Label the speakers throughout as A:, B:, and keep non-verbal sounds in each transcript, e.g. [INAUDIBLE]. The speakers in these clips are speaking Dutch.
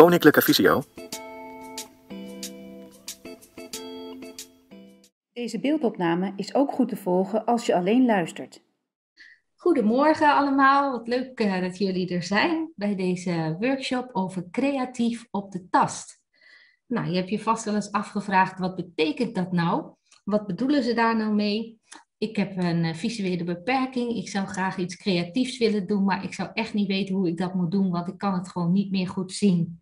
A: Koninklijke Visio.
B: Deze beeldopname is ook goed te volgen als je alleen luistert.
C: Goedemorgen allemaal, wat leuk uh, dat jullie er zijn bij deze workshop over creatief op de tast. Nou, je hebt je vast wel eens afgevraagd, wat betekent dat nou? Wat bedoelen ze daar nou mee? Ik heb een uh, visuele beperking, ik zou graag iets creatiefs willen doen, maar ik zou echt niet weten hoe ik dat moet doen, want ik kan het gewoon niet meer goed zien.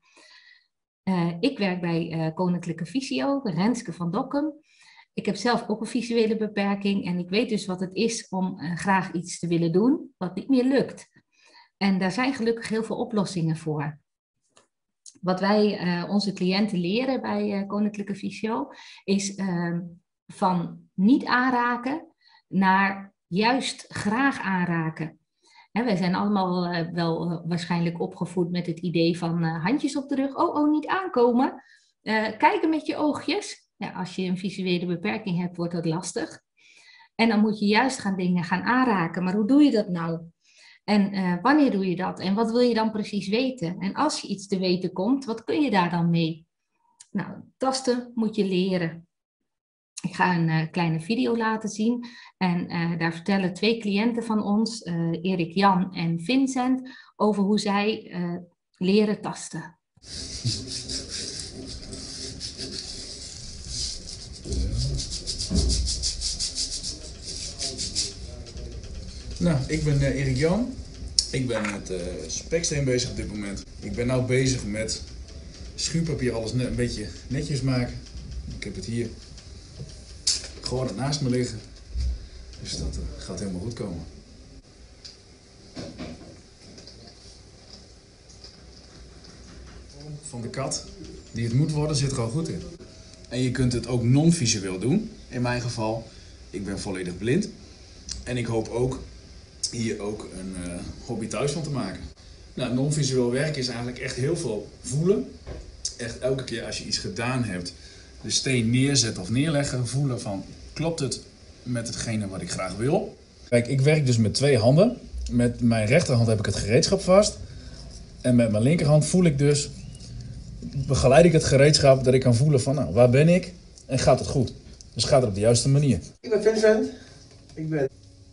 C: Uh, ik werk bij Koninklijke Visio, Renske van Dokkum. Ik heb zelf ook een visuele beperking en ik weet dus wat het is om uh, graag iets te willen doen wat niet meer lukt. En daar zijn gelukkig heel veel oplossingen voor. Wat wij onze cliënten leren bij Koninklijke Visio is ehm, van niet aanraken naar juist graag aanraken. Hè, wij zijn allemaal wel waarschijnlijk opgevoed met het idee van handjes op de rug. Oh, oh, niet aankomen. kijken met je oogjes. Ja, als je een visuele beperking hebt, wordt dat lastig. En dan moet je juist gaan dingen gaan aanraken. Maar hoe doe je dat nou? En wanneer doe je dat? En wat wil je dan precies weten? En als je iets te weten komt, wat kun je daar dan mee? Nou, tasten moet je leren. Ik ga een uh, kleine video laten zien. En uh, daar vertellen twee cliënten van ons, Erik Jan en Vincent, over hoe zij leren tasten.
D: Nou, ik ben uh, Erik Jan. Ik ben met uh, speksteen bezig op dit moment. Ik ben nu bezig met schuurpapier alles net, een beetje netjes maken. Ik heb het hier gewoon naast me liggen. Dus dat uh, gaat helemaal goed komen. Van de kat die het moet worden zit er al goed in. En je kunt het ook non-visueel doen. In mijn geval, ik ben volledig blind. En ik hoop ook hier ook een uh, hobby thuis van te maken. Nou, non-visueel werken is eigenlijk echt heel veel voelen. Echt elke keer als je iets gedaan hebt, de steen neerzetten of neerleggen, voelen van klopt het met hetgene wat ik graag wil. Kijk, ik werk dus met twee handen. Met mijn rechterhand heb ik het gereedschap vast. En met mijn linkerhand voel ik dus, begeleid ik het gereedschap dat ik kan voelen van nou, waar ben ik en gaat het goed. Dus gaat het op de juiste manier.
E: Ik ben Vincent. Ik ben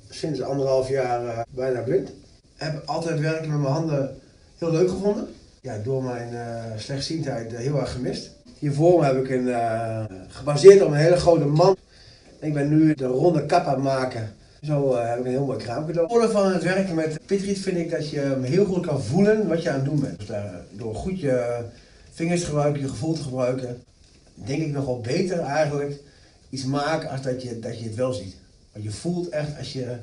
E: sinds anderhalf jaar uh, bijna blind. Heb altijd werken met mijn handen heel leuk gevonden. Ja, door mijn uh, slechtziendheid uh, heel erg gemist. Hiervoor heb ik een, gebaseerd op een hele grote man. Ik ben nu de ronde kap aan het maken. Zo heb ik een heel mooi kraam Het voordeel van het werken met Pitriet vind ik dat je heel goed kan voelen wat je aan het doen bent. Dus door goed je vingers te gebruiken, je gevoel te gebruiken, denk ik nogal beter eigenlijk iets maken als dat je, dat je het wel ziet. Want je voelt echt als je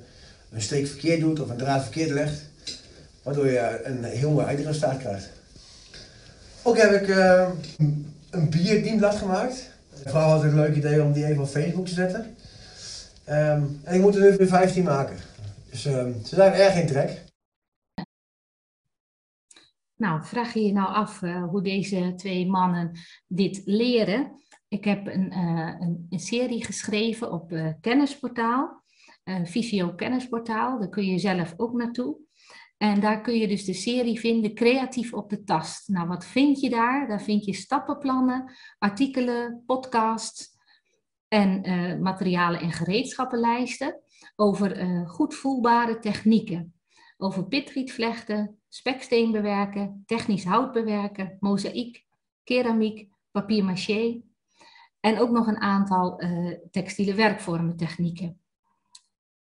E: een steek verkeerd doet of een draad verkeerd legt, waardoor je een heel mooi eindresultaat krijgt. Ook heb ik uh, een bierdienblad gemaakt. Vrouw had een leuk idee om die even op Facebook te zetten. Um, en ik moet er nu weer 15 maken. Dus um, ze zijn erg in trek.
C: Nou, vraag je je nou af uh, hoe deze twee mannen dit leren? Ik heb een, uh, een, serie geschreven op uh, Kennisportaal, een Visio Kennisportaal. Daar kun je zelf ook naartoe. En daar kun je dus de serie vinden, Creatief op de Tast. Nou, wat vind je daar? Daar vind je stappenplannen, artikelen, podcasts en uh, materialen en gereedschappenlijsten over goed voelbare technieken. Over pitrietvlechten, speksteen bewerken, technisch hout bewerken, mozaïek, keramiek, papier-maché en ook nog een aantal uh, textiele werkvormen technieken.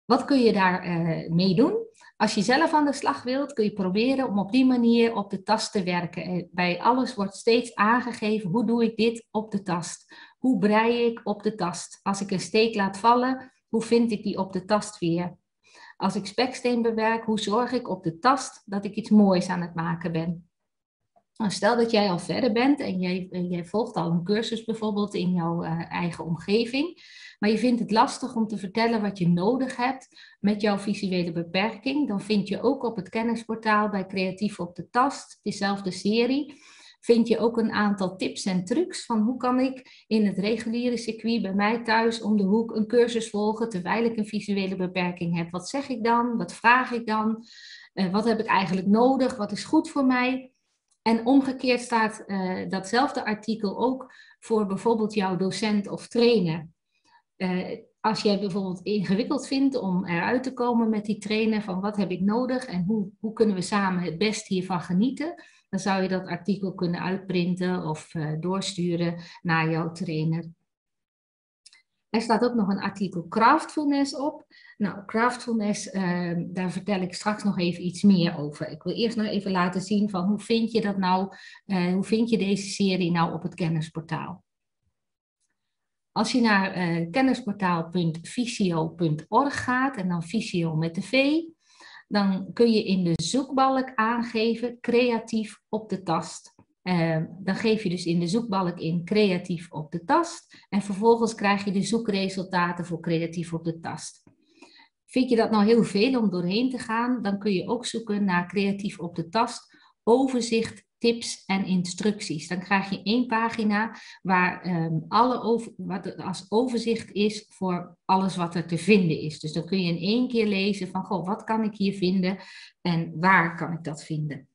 C: Wat kun je daar mee doen? Als je zelf aan de slag wilt, kun je proberen om op die manier op de tast te werken. Bij alles wordt steeds aangegeven, hoe doe ik dit op de tast? Hoe brei ik op de tast? Als ik een steek laat vallen, hoe vind ik die op de tast weer? Als ik speksteen bewerk, hoe zorg ik op de tast dat ik iets moois aan het maken ben? Nou, stel dat jij al verder bent en jij, jij volgt al een cursus bijvoorbeeld in jouw uh, eigen omgeving, maar je vindt het lastig om te vertellen wat je nodig hebt met jouw visuele beperking, dan vind je ook op het kennisportaal bij Creatief op de Tast, dezelfde serie, vind je ook een aantal tips en trucs van hoe kan ik in het reguliere circuit bij mij thuis om de hoek een cursus volgen terwijl ik een visuele beperking heb. Wat zeg ik dan? Wat vraag ik dan? Uh, wat heb ik eigenlijk nodig? Wat is goed voor mij? En omgekeerd staat uh, datzelfde artikel ook voor bijvoorbeeld jouw docent of trainer. Uh, als jij bijvoorbeeld ingewikkeld vindt om eruit te komen met die trainer van wat heb ik nodig en hoe, hoe kunnen we samen het best hiervan genieten, dan zou je dat artikel kunnen uitprinten of uh, doorsturen naar jouw trainer. Er staat ook nog een artikel craftfulness op. Nou, craftfulness, uh, daar vertel ik straks nog even iets meer over. Ik wil eerst nog even laten zien van hoe vind je dat nou, uh, hoe vind je deze serie nou op het kennisportaal. Als je naar uh, kennisportaal.visio.org gaat en dan visio met de V, dan kun je in de zoekbalk aangeven creatief op de tast. Uh, dan geef je dus in de zoekbalk in creatief op de tast en vervolgens krijg je de zoekresultaten voor creatief op de tast. Vind je dat nou heel veel om doorheen te gaan, dan kun je ook zoeken naar creatief op de tast, overzicht, tips en instructies. Dan krijg je één pagina waar um, alle over, wat als overzicht is voor alles wat er te vinden is. Dus dan kun je in één keer lezen van, goh, wat kan ik hier vinden en waar kan ik dat vinden?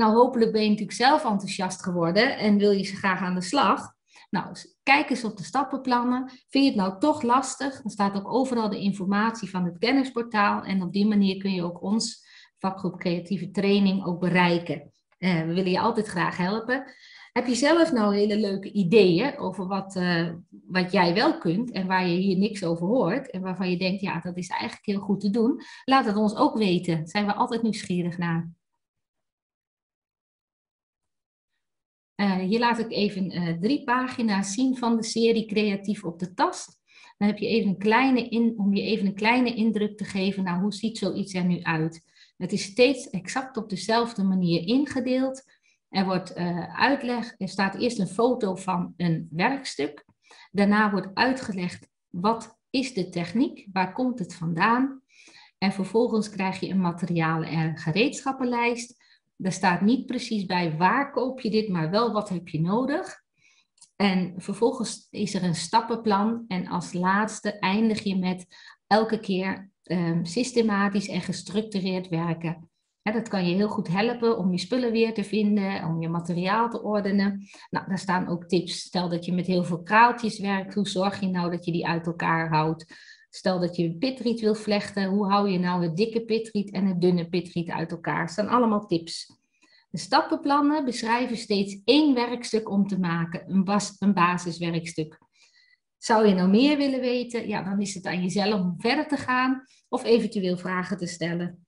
C: Nou, hopelijk ben je natuurlijk zelf enthousiast geworden en wil je ze graag aan de slag. Nou, kijk eens op de stappenplannen. Vind je het nou toch lastig? Dan staat ook overal de informatie van het kennisportaal. En op die manier kun je ook ons vakgroep creatieve training ook bereiken. Uh, we willen je altijd graag helpen. Heb je zelf nou hele leuke ideeën over wat, uh, wat jij wel kunt en waar je hier niks over hoort en waarvan je denkt, ja, dat is eigenlijk heel goed te doen? Laat het ons ook weten. Zijn we altijd nieuwsgierig naar. Uh, hier laat ik even uh, drie pagina's zien van de serie Creatief op de Tast. Dan heb je even een kleine in, om je even een kleine indruk te geven, nou hoe ziet zoiets er nu uit? Het is steeds exact op dezelfde manier ingedeeld. Er wordt uh, uitleg, er staat eerst een foto van een werkstuk. Daarna wordt uitgelegd wat is de techniek, waar komt het vandaan. En vervolgens krijg je een materialen- en gereedschappenlijst er staat niet precies bij waar koop je dit, maar wel wat heb je nodig. En vervolgens is er een stappenplan. En als laatste eindig je met elke keer um, systematisch en gestructureerd werken. dat kan je heel goed helpen om je spullen weer te vinden, om je materiaal te ordenen. Nou, daar staan ook tips. Stel dat je met heel veel kraaltjes werkt, hoe zorg je nou dat je die uit elkaar houdt? Stel dat je pitriet wil vlechten, hoe hou je nou het dikke pitriet en het dunne pitriet uit elkaar? Dat zijn allemaal tips. De stappenplannen beschrijven steeds één werkstuk om te maken, een, bas, een basiswerkstuk. Zou je nou meer willen weten? Ja, dan is het aan jezelf om verder te gaan of eventueel vragen te stellen.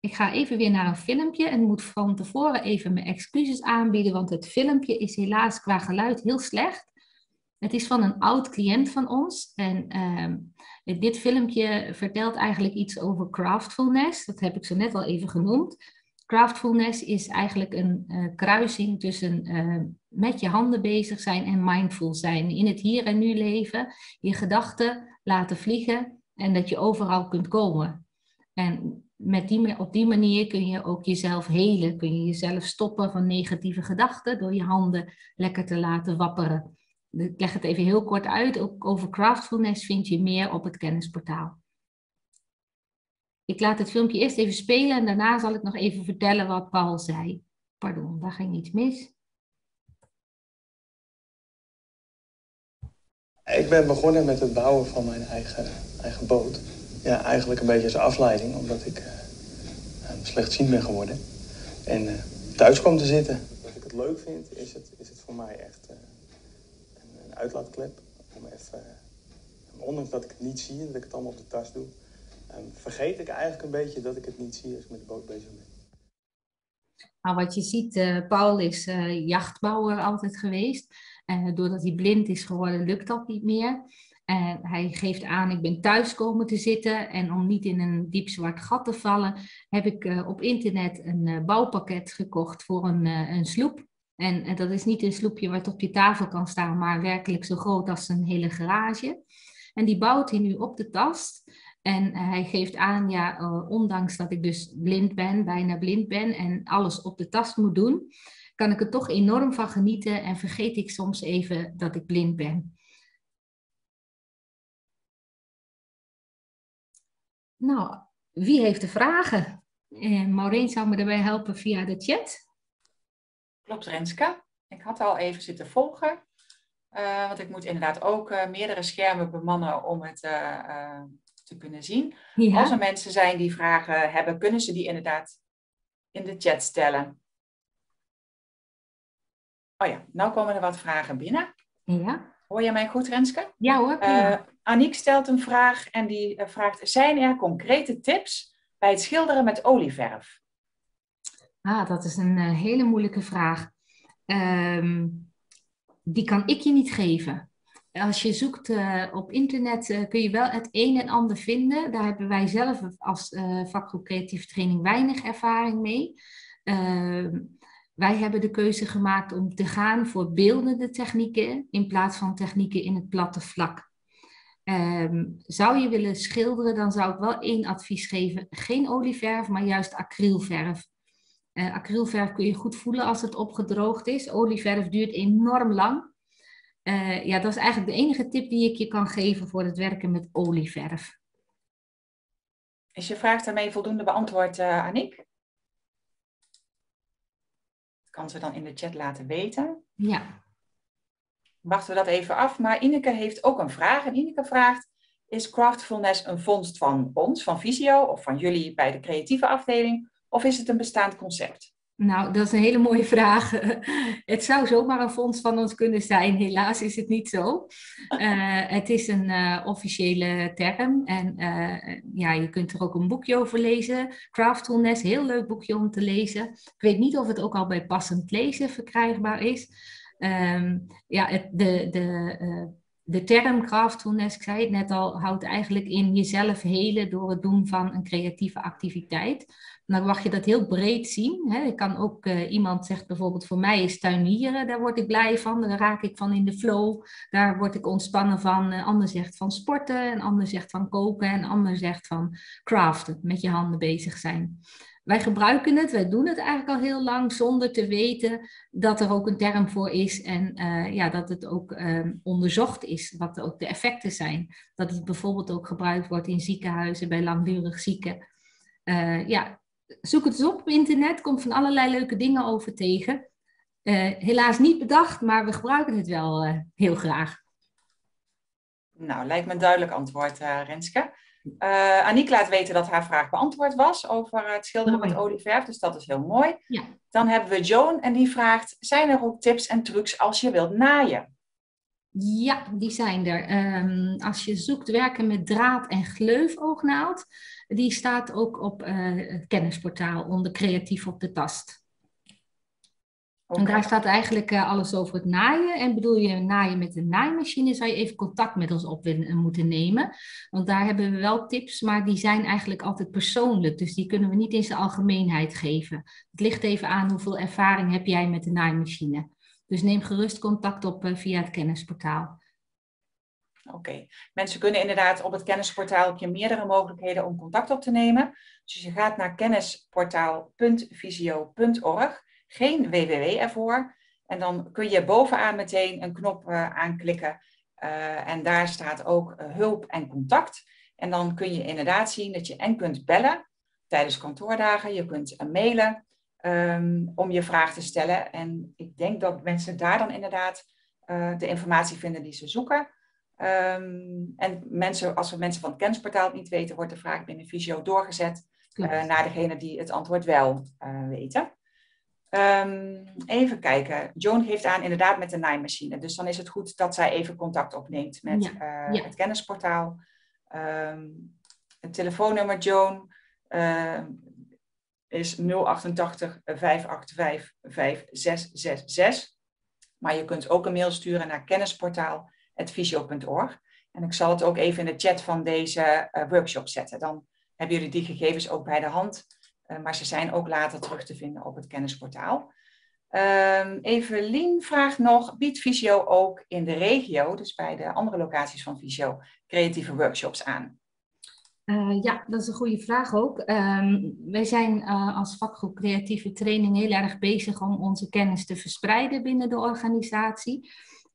C: Ik ga even weer naar een filmpje en moet van tevoren even mijn excuses aanbieden, want het filmpje is helaas qua geluid heel slecht. Het is van een oud cliënt van ons. En uh, dit filmpje vertelt eigenlijk iets over craftfulness. Dat heb ik zo net al even genoemd. Craftfulness is eigenlijk een uh, kruising tussen uh, met je handen bezig zijn en mindful zijn. In het hier en nu leven, je gedachten laten vliegen en dat je overal kunt komen. En met die, op die manier kun je ook jezelf helen. Kun je jezelf stoppen van negatieve gedachten door je handen lekker te laten wapperen. Ik leg het even heel kort uit. Ook over craftfulness vind je meer op het kennisportaal. Ik laat het filmpje eerst even spelen en daarna zal ik nog even vertellen wat Paul zei. Pardon, daar ging iets mis.
A: Ik ben begonnen met het bouwen van mijn eigen, eigen boot. Ja, eigenlijk een beetje als afleiding, omdat ik uh, slechtziend ben geworden. En uh, thuis kwam te zitten. Wat ik het leuk vind, is het, is het voor mij echt... Uh, uitlaatklep. Om even, ondanks dat ik het niet zie en dat ik het allemaal op de tas doe, um, vergeet ik eigenlijk een beetje dat ik het niet zie als ik met de boot bezig ben.
C: Nou, wat je ziet, uh, Paul is uh, jachtbouwer altijd geweest. Doordat hij blind is geworden, lukt dat niet meer. Hij geeft aan, ik ben thuis komen te zitten. En om niet in een diep zwart gat te vallen, heb ik op internet een bouwpakket gekocht voor een, een sloep. En, en, dat is niet een sloepje wat op je tafel kan staan, maar werkelijk zo groot als een hele garage. En die bouwt hij nu op de tast. En hij geeft aan, ja, uh, ondanks dat ik dus blind ben, bijna blind ben en alles op de tast moet doen, kan ik er toch enorm van genieten en vergeet ik soms even dat ik blind ben. Nou, wie heeft de vragen? En Maureen zou me daarbij helpen via de chat.
F: Klopt, Renske. Ik had al even zitten volgen. Uh, want ik moet inderdaad ook uh, meerdere schermen bemannen om het uh, te kunnen zien. Ja. Als er mensen zijn die vragen hebben, kunnen ze die inderdaad in de chat stellen. Oh ja, nou komen er wat vragen binnen.
C: Ja.
F: Hoor je mij goed, Renske?
C: Ja hoor.
F: Aniek stelt een vraag en die vraagt: Zijn er concrete tips bij het schilderen met olieverf?
C: Ah, dat is een hele moeilijke vraag. Um, die kan ik je niet geven. Als je zoekt uh, op internet uh, kun je wel het een en ander vinden. Daar hebben wij zelf als uh, vakgroep creatieve training weinig ervaring mee. Ehm, wij hebben de keuze gemaakt om te gaan voor beeldende technieken in plaats van technieken in het platte vlak. Um, zou je willen schilderen, dan zou ik wel één advies geven. Geen olieverf, maar juist acrylverf. Uh, acrylverf kun je goed voelen als het opgedroogd is. Olieverf duurt enorm lang. Uh, ja, dat is eigenlijk de enige tip die ik je kan geven voor het werken met olieverf.
F: Is je vraag daarmee voldoende beantwoord, uh, Aniek? Kan ze dan in de chat laten weten?
C: Ja.
F: Wachten we dat even af. Maar Ineke heeft ook een vraag. En Ineke vraagt, is craftfulness een vondst van ons, van Visio, of van jullie bij de creatieve afdeling? Of is het een bestaand concept?
C: Nou, dat is een hele mooie vraag. [LAUGHS] het zou zomaar een fonds van ons kunnen zijn. Helaas is het niet zo. Uh, [LAUGHS] het is een uh, officiële term. En uh, ja, je kunt er ook een boekje over lezen. Craftfulness, heel leuk boekje om te lezen. Ik weet niet of het ook al bij passend lezen verkrijgbaar is. Um, ja, het, de, de, de term craftfulness, ik zei het net al, houdt eigenlijk in jezelf helen door het doen van een creatieve activiteit dan mag je dat heel breed zien. Hè. Ik kan ook, uh, iemand zegt bijvoorbeeld, voor mij is tuinieren, daar word ik blij van, daar raak ik van in de flow, daar word ik ontspannen van. Een ander zegt van sporten, een ander zegt van koken, en ander zegt van craften, met je handen bezig zijn. Wij gebruiken het, wij doen het eigenlijk al heel lang zonder te weten dat er ook een term voor is en uh, ja, dat het ook uh, onderzocht is, wat ook de effecten zijn. Dat het bijvoorbeeld ook gebruikt wordt in ziekenhuizen bij langdurig zieken. Uh, ja, zoek het eens op op internet, komt van allerlei leuke dingen over tegen. Uh, helaas niet bedacht, maar we gebruiken het wel uh, heel graag.
F: Nou, lijkt me een duidelijk antwoord, uh, Renske. Uh, Aniek laat weten dat haar vraag beantwoord was over het schilderen mooi. met olieverf, dus dat is heel mooi.
C: Ja.
F: Dan hebben we Joan en die vraagt, zijn er ook tips en trucs als je wilt naaien?
C: Ja, die zijn er. Um, als je zoekt werken met draad en gleufoognaald, die staat ook op uh, het kennisportaal onder creatief op de tast. Okay. En daar staat eigenlijk uh, alles over het naaien. En bedoel je naaien met een naaimachine, zou je even contact met ons op moeten nemen. Want daar hebben we wel tips, maar die zijn eigenlijk altijd persoonlijk. Dus die kunnen we niet in zijn algemeenheid geven. Het ligt even aan hoeveel ervaring heb jij met de naaimachine. Dus neem gerust contact op uh, via het kennisportaal.
F: Oké, mensen kunnen inderdaad op het kennisportaal heb je meerdere mogelijkheden om contact op te nemen. Dus je gaat naar kennisportaal.visio.org, geen www ervoor. En dan kun je bovenaan meteen een knop uh, aanklikken. Uh, en daar staat ook uh, hulp en contact. En dan kun je inderdaad zien dat je en kunt bellen tijdens kantoordagen, je kunt mailen um, om je vraag te stellen. En ik denk dat mensen daar dan inderdaad de informatie vinden die ze zoeken. Um, en mensen, als we mensen van het kennisportaal het niet weten, wordt de vraag binnen Visio doorgezet uh, naar degene die het antwoord wel uh, weten. Um, even kijken. Joan geeft aan inderdaad met de naaimachine. Dus dan is het goed dat zij even contact opneemt met ja. Uh, ja. het kennisportaal. Um, het telefoonnummer Joan is 088 585 5666. Maar je kunt ook een mail sturen naar kennisportaal visio.org. En ik zal het ook even in de chat van deze uh, workshop zetten. Dan hebben jullie die gegevens ook bij de hand. Uh, maar ze zijn ook later terug te vinden op het kennisportaal. Um, Evelien vraagt nog, biedt Visio ook in de regio, dus bij de andere locaties van Visio, creatieve workshops aan?
C: Uh, ja, dat is een goede vraag ook. Um, wij zijn als vakgroep creatieve training heel erg bezig om onze kennis te verspreiden binnen de organisatie.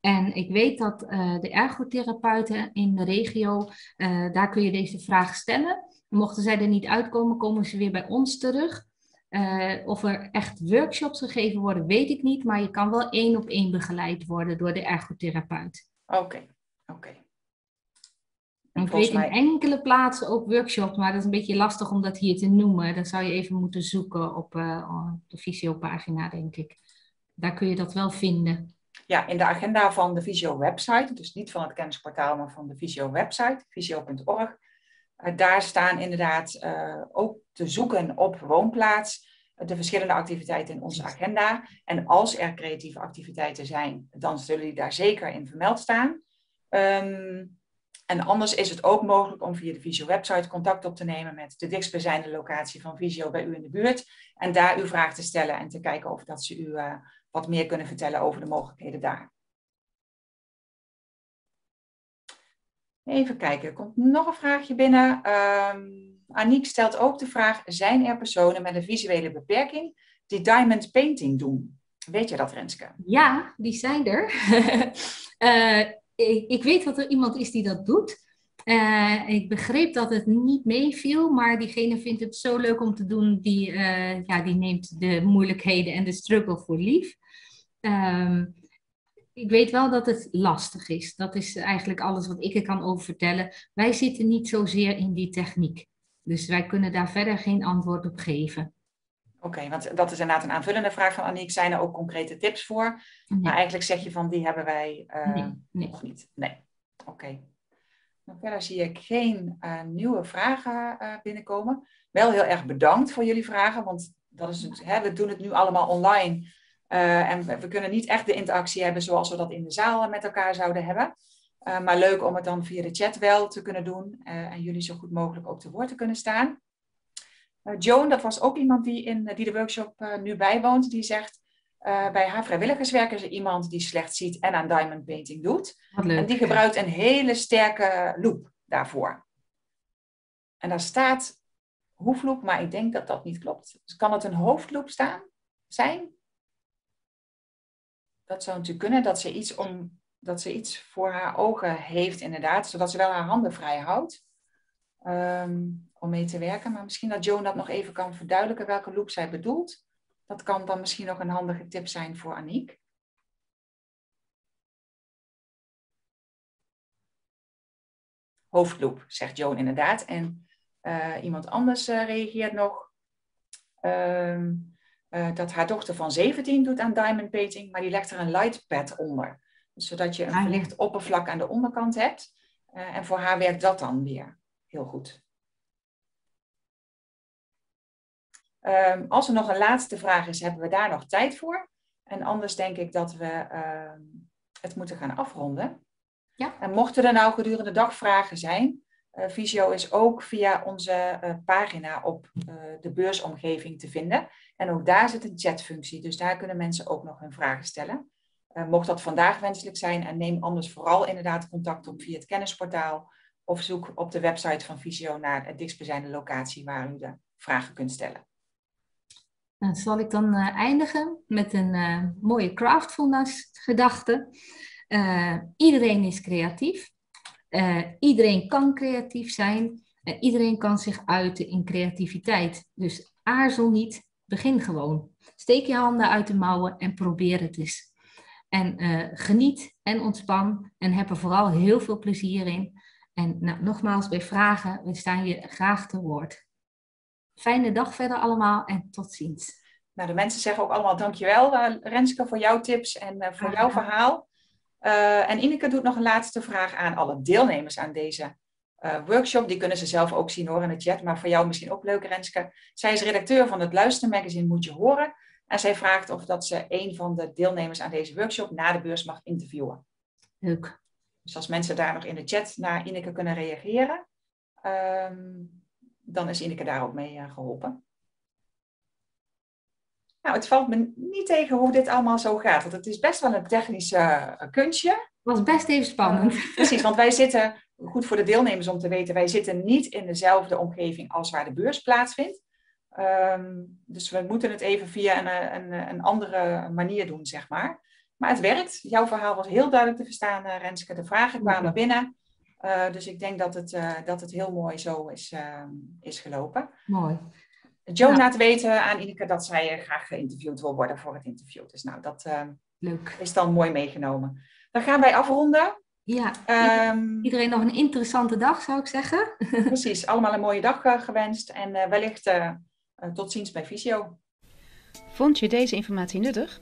C: En ik weet dat uh, de ergotherapeuten in de regio, uh, daar kun je deze vraag stellen. Mochten zij er niet uitkomen, komen ze weer bij ons terug. Uh, of er echt workshops gegeven worden, weet ik niet. Maar je kan wel één op één begeleid worden door de ergotherapeut.
F: Oké, oké.
C: Ik weet in enkele plaatsen ook workshops, maar dat is een beetje lastig om dat hier te noemen. Dan zou je even moeten zoeken op, op de visiopagina, denk ik. Daar kun je dat wel vinden.
F: Ja, in de agenda van de Visio website, dus niet van het kennisportaal, maar van de Visio website, visio.org. Uh, daar staan inderdaad uh, ook te zoeken op woonplaats de verschillende activiteiten in onze agenda. En als er creatieve activiteiten zijn, dan zullen die daar zeker in vermeld staan. Um, en anders is het ook mogelijk om via de Visio website contact op te nemen met de dichtstbijzijnde locatie van Visio bij u in de buurt. En daar uw vraag te stellen en te kijken of dat ze u wat meer kunnen vertellen over de mogelijkheden daar. Even kijken, er komt nog een vraagje binnen. Um, Aniek stelt ook de vraag, zijn er personen met een visuele beperking die diamond painting doen? Weet je dat, Renske?
C: Ja, die zijn er. [LAUGHS] ik, ik, weet dat er iemand is die dat doet. Uh, ik begreep dat het niet meeviel, maar diegene vindt het zo leuk om te doen, die, uh, ja, die neemt de moeilijkheden en de struggle voor lief. Um, ik weet wel dat het lastig is. Dat is eigenlijk alles wat ik er kan over vertellen. Wij zitten niet zozeer in die techniek. Dus wij kunnen daar verder geen antwoord op geven.
F: Oké, want dat is inderdaad een aanvullende vraag van Aniek. Zijn er ook concrete tips voor? Nee. Maar eigenlijk zeg je van die hebben wij uh, nee, nee. nog niet. Nee, oké. Okay. Nou, verder zie ik geen uh, nieuwe vragen uh, binnenkomen. Wel heel erg bedankt voor jullie vragen, want dat is het, hè, we doen het nu allemaal online. en we, kunnen niet echt de interactie hebben zoals we dat in de zaal met elkaar zouden hebben. maar leuk om het dan via de chat wel te kunnen doen en jullie zo goed mogelijk ook te woord te kunnen staan. Joan, dat was ook iemand die, in, die de workshop nu bijwoont, die zegt, uh, bij haar vrijwilligerswerk is er iemand die slecht ziet en aan diamond painting doet. En die gebruikt een hele sterke loop daarvoor. En daar staat hoefloop, maar ik denk dat dat niet klopt. Dus kan het een hoofdloop staan, zijn? Dat zou natuurlijk kunnen, dat ze iets, om, dat ze iets voor haar ogen heeft inderdaad, zodat ze wel haar handen vrij houdt. Um, om mee te werken. Maar misschien dat Joan dat nog even kan verduidelijken welke loop zij bedoelt. Dat kan dan misschien nog een handige tip zijn voor Aniek. Hoofdloop, zegt Joan inderdaad. En uh, iemand anders uh, reageert nog uh, dat haar dochter van 17 doet aan diamond painting, maar die legt er een light pad onder. Dus zodat je een verlicht oppervlak aan de onderkant hebt. en voor haar werkt dat dan weer heel goed. Um, als er nog een laatste vraag is, hebben we daar nog tijd voor. En anders denk ik dat we uh, het moeten gaan afronden.
C: Ja.
F: En mochten er nou gedurende de dag vragen zijn, uh, Visio is ook via onze uh, pagina op uh, de beursomgeving te vinden. En ook daar zit een chatfunctie, dus daar kunnen mensen ook nog hun vragen stellen. mocht dat vandaag wenselijk zijn, en neem anders vooral inderdaad contact op via het kennisportaal of zoek op de website van Visio naar het dichtstbijzijnde locatie waar u de vragen kunt stellen.
C: Dan zal ik dan uh, eindigen met een uh, mooie craftfulness gedachte. Uh, iedereen is creatief. iedereen kan creatief zijn. En iedereen kan zich uiten in creativiteit. Dus aarzel niet, begin gewoon. Steek je handen uit de mouwen en probeer het eens. En geniet en ontspan en heb er vooral heel veel plezier in. En nou, nogmaals, bij vragen, we staan je graag te woord. Fijne dag verder allemaal en tot ziens.
F: Nou, de mensen zeggen ook allemaal dankjewel uh, Renske voor jouw tips en uh, voor jouw verhaal. Uh, en Ineke doet nog een laatste vraag aan alle deelnemers aan deze workshop. Die kunnen ze zelf ook zien horen in de chat, maar voor jou misschien ook leuk Renske. Zij is redacteur van het luistermagazine Moet Je Horen. En zij vraagt of dat ze een van de deelnemers aan deze workshop na de beurs mag interviewen.
C: Leuk.
F: Dus als mensen daar nog in de chat naar Ineke kunnen reageren, um, dan is Ineke daar ook mee geholpen. Nou, het valt me niet tegen hoe dit allemaal zo gaat. Want het is best wel een technisch uh, kunstje. Het
C: was best even spannend.
F: Uh, precies, want wij zitten, goed voor de deelnemers om te weten, wij zitten niet in dezelfde omgeving als waar de beurs plaatsvindt. Um, dus we moeten het even via een, een, een, andere manier doen, zeg maar. Maar het werkt. Jouw verhaal was heel duidelijk te verstaan, Renske. De vragen kwamen binnen. Dus ik denk dat het, dat het heel mooi zo is, ehm, is gelopen.
C: Mooi.
F: Joe ja. laat weten aan Ineke dat zij graag geïnterviewd wil worden voor het interview. Dus nou, dat ehm,
C: Leuk.
F: is dan mooi meegenomen. Dan gaan wij afronden.
C: Ja, ehm, iedereen nog een interessante dag zou ik zeggen. [LAUGHS]
F: Precies, allemaal een mooie dag gewenst en wellicht tot ziens bij Visio.
B: Vond je deze informatie nuttig?